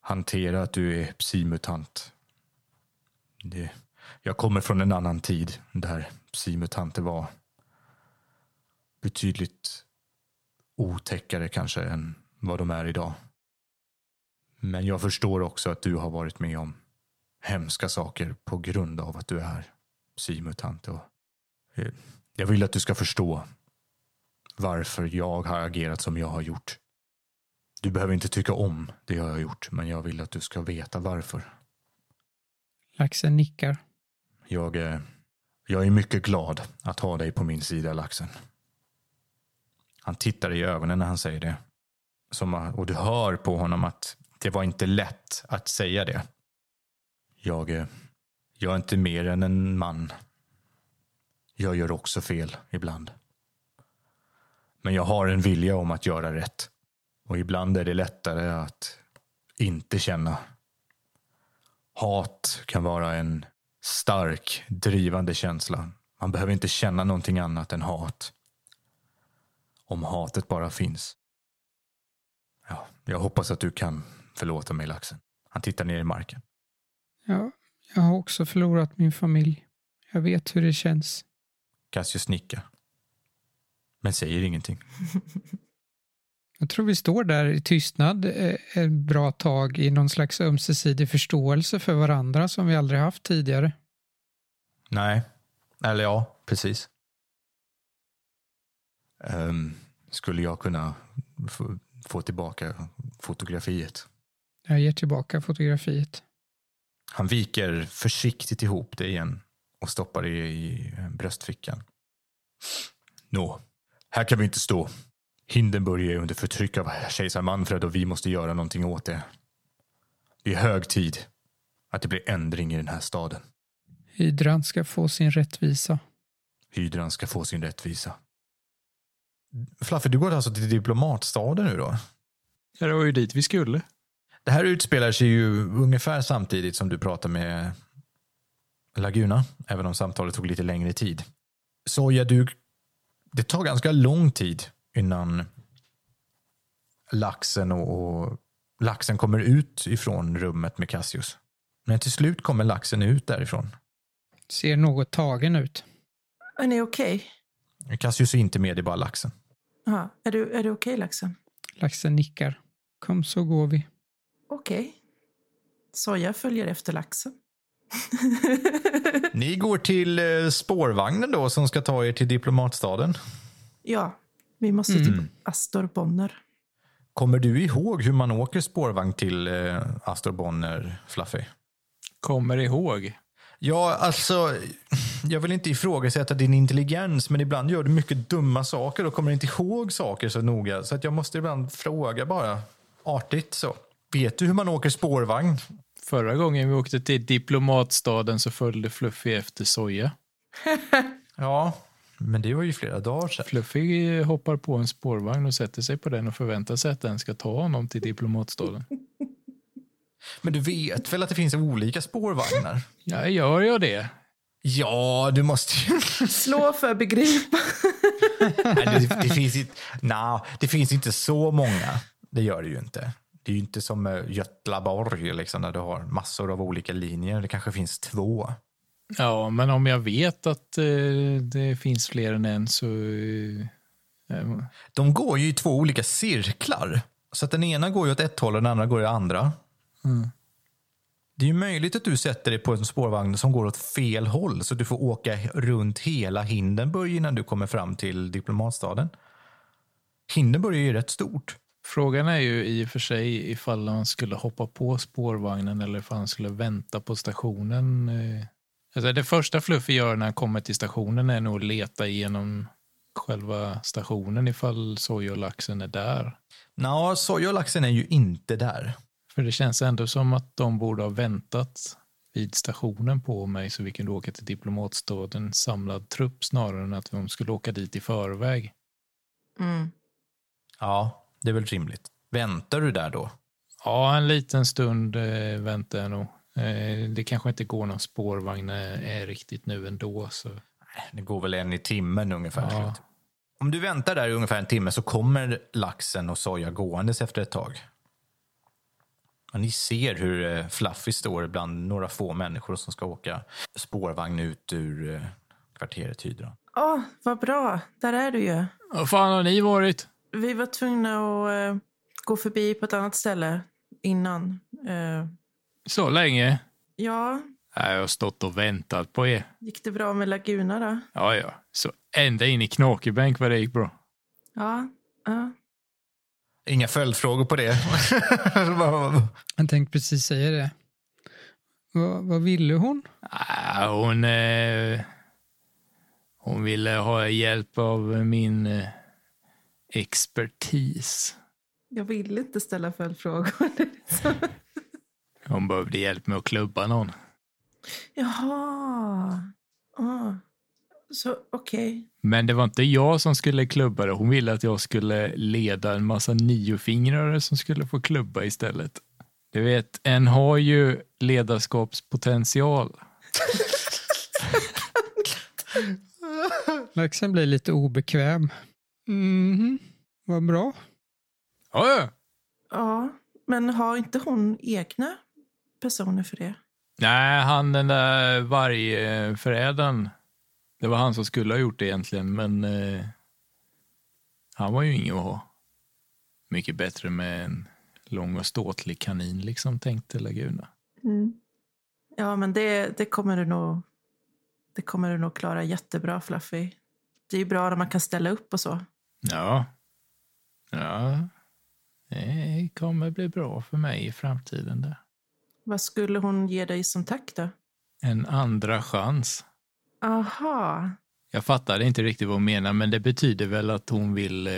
hantera att du är psimutant. Det, jag kommer från en annan tid där psymutanter var betydligt otäckare kanske än vad de är idag. Men jag förstår också att du har varit med om hemska saker på grund av att du är psymutant. Och eh, jag vill att du ska förstå varför jag har agerat som jag har gjort. Du behöver inte tycka om det jag har gjort, men jag vill att du ska veta varför. Laxen nickar. Jag, är, jag är mycket glad att ha dig på min sida, laxen. Han tittar i ögonen när han säger det. Som, och du hör på honom att det var inte lätt att säga det. Jag, eh, jag är inte mer än en man. Jag gör också fel ibland. Men jag har en vilja om att göra rätt. Och ibland är det lättare att inte känna. Hat kan vara en stark, drivande känsla. Man behöver inte känna någonting annat än hat. Om hatet bara finns. Ja, jag hoppas att du kan förlåta mig, laxen. Han tittar ner i marken. Ja, jag har också förlorat min familj. Jag vet hur det känns. Cassius nickar. Men säger ingenting. Jag tror vi står där i tystnad eh, ett bra tag i någon slags ömsesidig förståelse för varandra som vi aldrig haft tidigare. Nej, eller ja, precis. Um, skulle jag kunna få, få tillbaka fotografiet? Jag ger tillbaka fotografiet. Han viker försiktigt ihop det igen och stoppar det i bröstfickan. Nå, här kan vi inte stå. Hindenburg är under förtryck av kejsar Manfred och vi måste göra någonting åt det. Det är hög tid att det blir ändring i den här staden. Hydran ska få sin rättvisa. Hydran ska få sin rättvisa. Flaffe, du går alltså till diplomatstaden nu då? Ja, det var ju dit vi skulle. Det här utspelar sig ju ungefär samtidigt som du pratar med Laguna, även om samtalet tog lite längre tid. Soja, du, det tar ganska lång tid innan laxen och, och laxen kommer ut ifrån rummet med Cassius. Men till slut kommer laxen ut därifrån. Ser något tagen ut. Är ni okej? Cassius är inte med, det är bara laxen. Okay? Är du, är du okej, laxen? Laxen nickar. Kom så går vi. Okej. Soja följer efter laxen. Ni går till eh, spårvagnen då som ska ta er till diplomatstaden. Ja, vi måste till Astor Bonner. Kommer du ihåg hur man åker spårvagn till eh, Astor Bonner, Fluffy? Kommer ihåg? Ja, alltså, jag vill inte ifrågasätta din intelligens, men ibland gör du mycket dumma saker och kommer inte ihåg saker så noga. Så att jag måste ibland fråga bara, artigt så. Vet du hur man åker spårvagn? Förra gången vi åkte till diplomatstaden så följde Fluffy efter Soja. Ja, men det var ju flera dagar sedan. Fluffy hoppar på en spårvagn och sätter sig på den och förväntar sig att den ska ta honom till diplomatstaden. Men du vet väl att det finns olika spårvagnar? Ja, gör jag det? Ja, du måste ju... Slå för begripa. Nej, det, det, finns inte, nah, det finns inte så många. Det gör det ju inte. Det är ju inte som eh, Götlaborg, liksom, där du har massor av olika linjer. Det kanske finns två. Ja, men om jag vet att eh, det finns fler än en så... Eh, De går ju i två olika cirklar. Så att den ena går ju åt ett håll och den andra går i andra. mm. Det är ju möjligt att du sätter dig på en spårvagn som går åt fel håll så du får åka runt hela Hindenburg innan du kommer fram till diplomatstaden. Hindenburg är ju rätt stort. Frågan är ju i och för sig ifall han skulle hoppa på spårvagnen eller ifall han skulle vänta på stationen. eh. Alltså det första Fluffy gör när han kommer till stationen är nog att leta igenom själva stationen ifall Soja och laxen är där. Nå, soja och laxen är ju inte där. För det känns ändå som att de borde ha väntat vid stationen på mig så vi kunde åka till diplomatstaden samlad trupp snarare än att de skulle åka dit i förväg. Mm. Ja, det är väl rimligt. Väntar du där då? Ja, en liten stund eh, väntar jag nog. Eh, det kanske inte går någon spårvagn eh, riktigt nu ändå. Så. Det går väl en i timmen ungefär. Ja. Om du väntar där i ungefär en timme så kommer laxen och soja gåendes efter ett tag. Och ni ser hur eh, Fluffy står bland några få människor som ska åka spårvagn ut ur kvarteret Hydran. Åh, vad bra. Där är du ju. Vad fan har ni varit? Vi var tvungna att gå förbi på ett annat ställe innan. Så länge? ja, Nej, Jag har stått och väntat på er. gick det bra med Laguna då? Ja, ja. Så ända in i Knakebänk var det gick bra. Ja, ja. Inga följdfrågor på det. Jag tänkte precis säga det. Vad, vad ville hon? Ah, hon, eh, hon ville ha hjälp av min eh, expertis. Jag vill inte ställa följdfrågor. Hon behövde hjälp med att klubba någon. Jaha. Ah. Så okej. Men det var inte jag som skulle klubba det. Hon ville att jag skulle leda en massa niofingrare som skulle få klubba istället. Du vet, en har ju ledarskapspotential. Laxen blir lite obekväm. Mhm, vad bra. Ja, ja. Ja, men har inte hon egna personer för det? Nej, han den där vargförädaren. Det var han som skulle ha gjort det egentligen, men eh, han var ju ingen att ha. Mycket bättre med en lång och ståtlig kanin, liksom, tänkte Laguna. Mm. Ja, men det, det kommer du nog det kommer du nog klara jättebra, Fluffy. Det är ju bra när man kan ställa upp och så. Ja. Ja. Det kommer bli bra för mig i framtiden där. Vad skulle hon ge dig som tack då? En andra chans. Aha. Jag fattade inte riktigt vad hon menar, men det betyder väl att hon vill eh,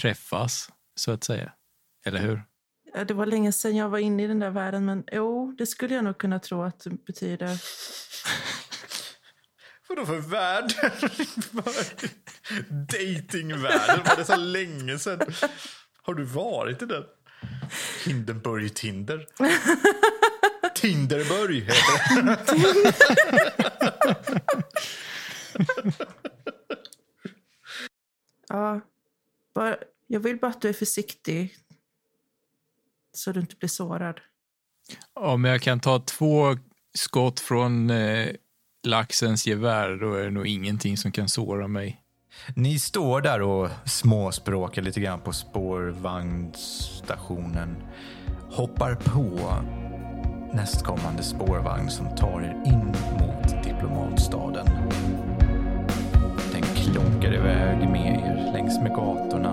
träffas, så att säga. Eller hur? Ja, det var länge sedan jag var inne i den där världen, men jo, det skulle jag nog kunna tro att det betyder. Vadå för värld? Datingvärlden, var det så länge sedan? Har du varit i den? Hindenburg-Tinder. Tinderburg heter det. Ja, bara, jag vill bara att du är försiktig. Så du inte blir sårad. Om jag kan ta två skott från eh, laxens gevär, då är det nog ingenting som kan såra mig. Ni står där och småspråkar lite grann på spårvagnsstationen. Hoppar på nästkommande spårvagn som tar er in mot diplomatstaden. Den klonkar iväg med er längs med gatorna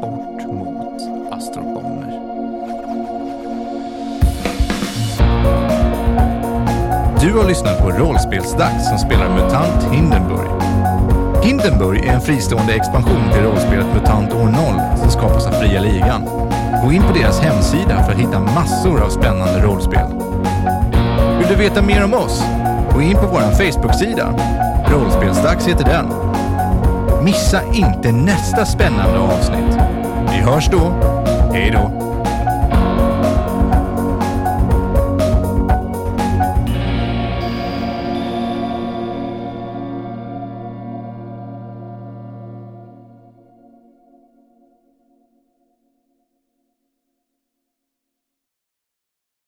bort mot Astrobomber. Du har lyssnat på Rollspelsdags som spelar MUTANT Hindenburg. Hindenburg är en fristående expansion till rollspelet MUTANT år 0 som skapas av Fria Ligan. Gå in på deras hemsida för att hitta massor av spännande rollspel. Vill du veta mer om oss? Gå in på vår Facebook-sida. Rollspelsdags heter den. Missa inte nästa spännande avsnitt. Vi hörs då. Hej då!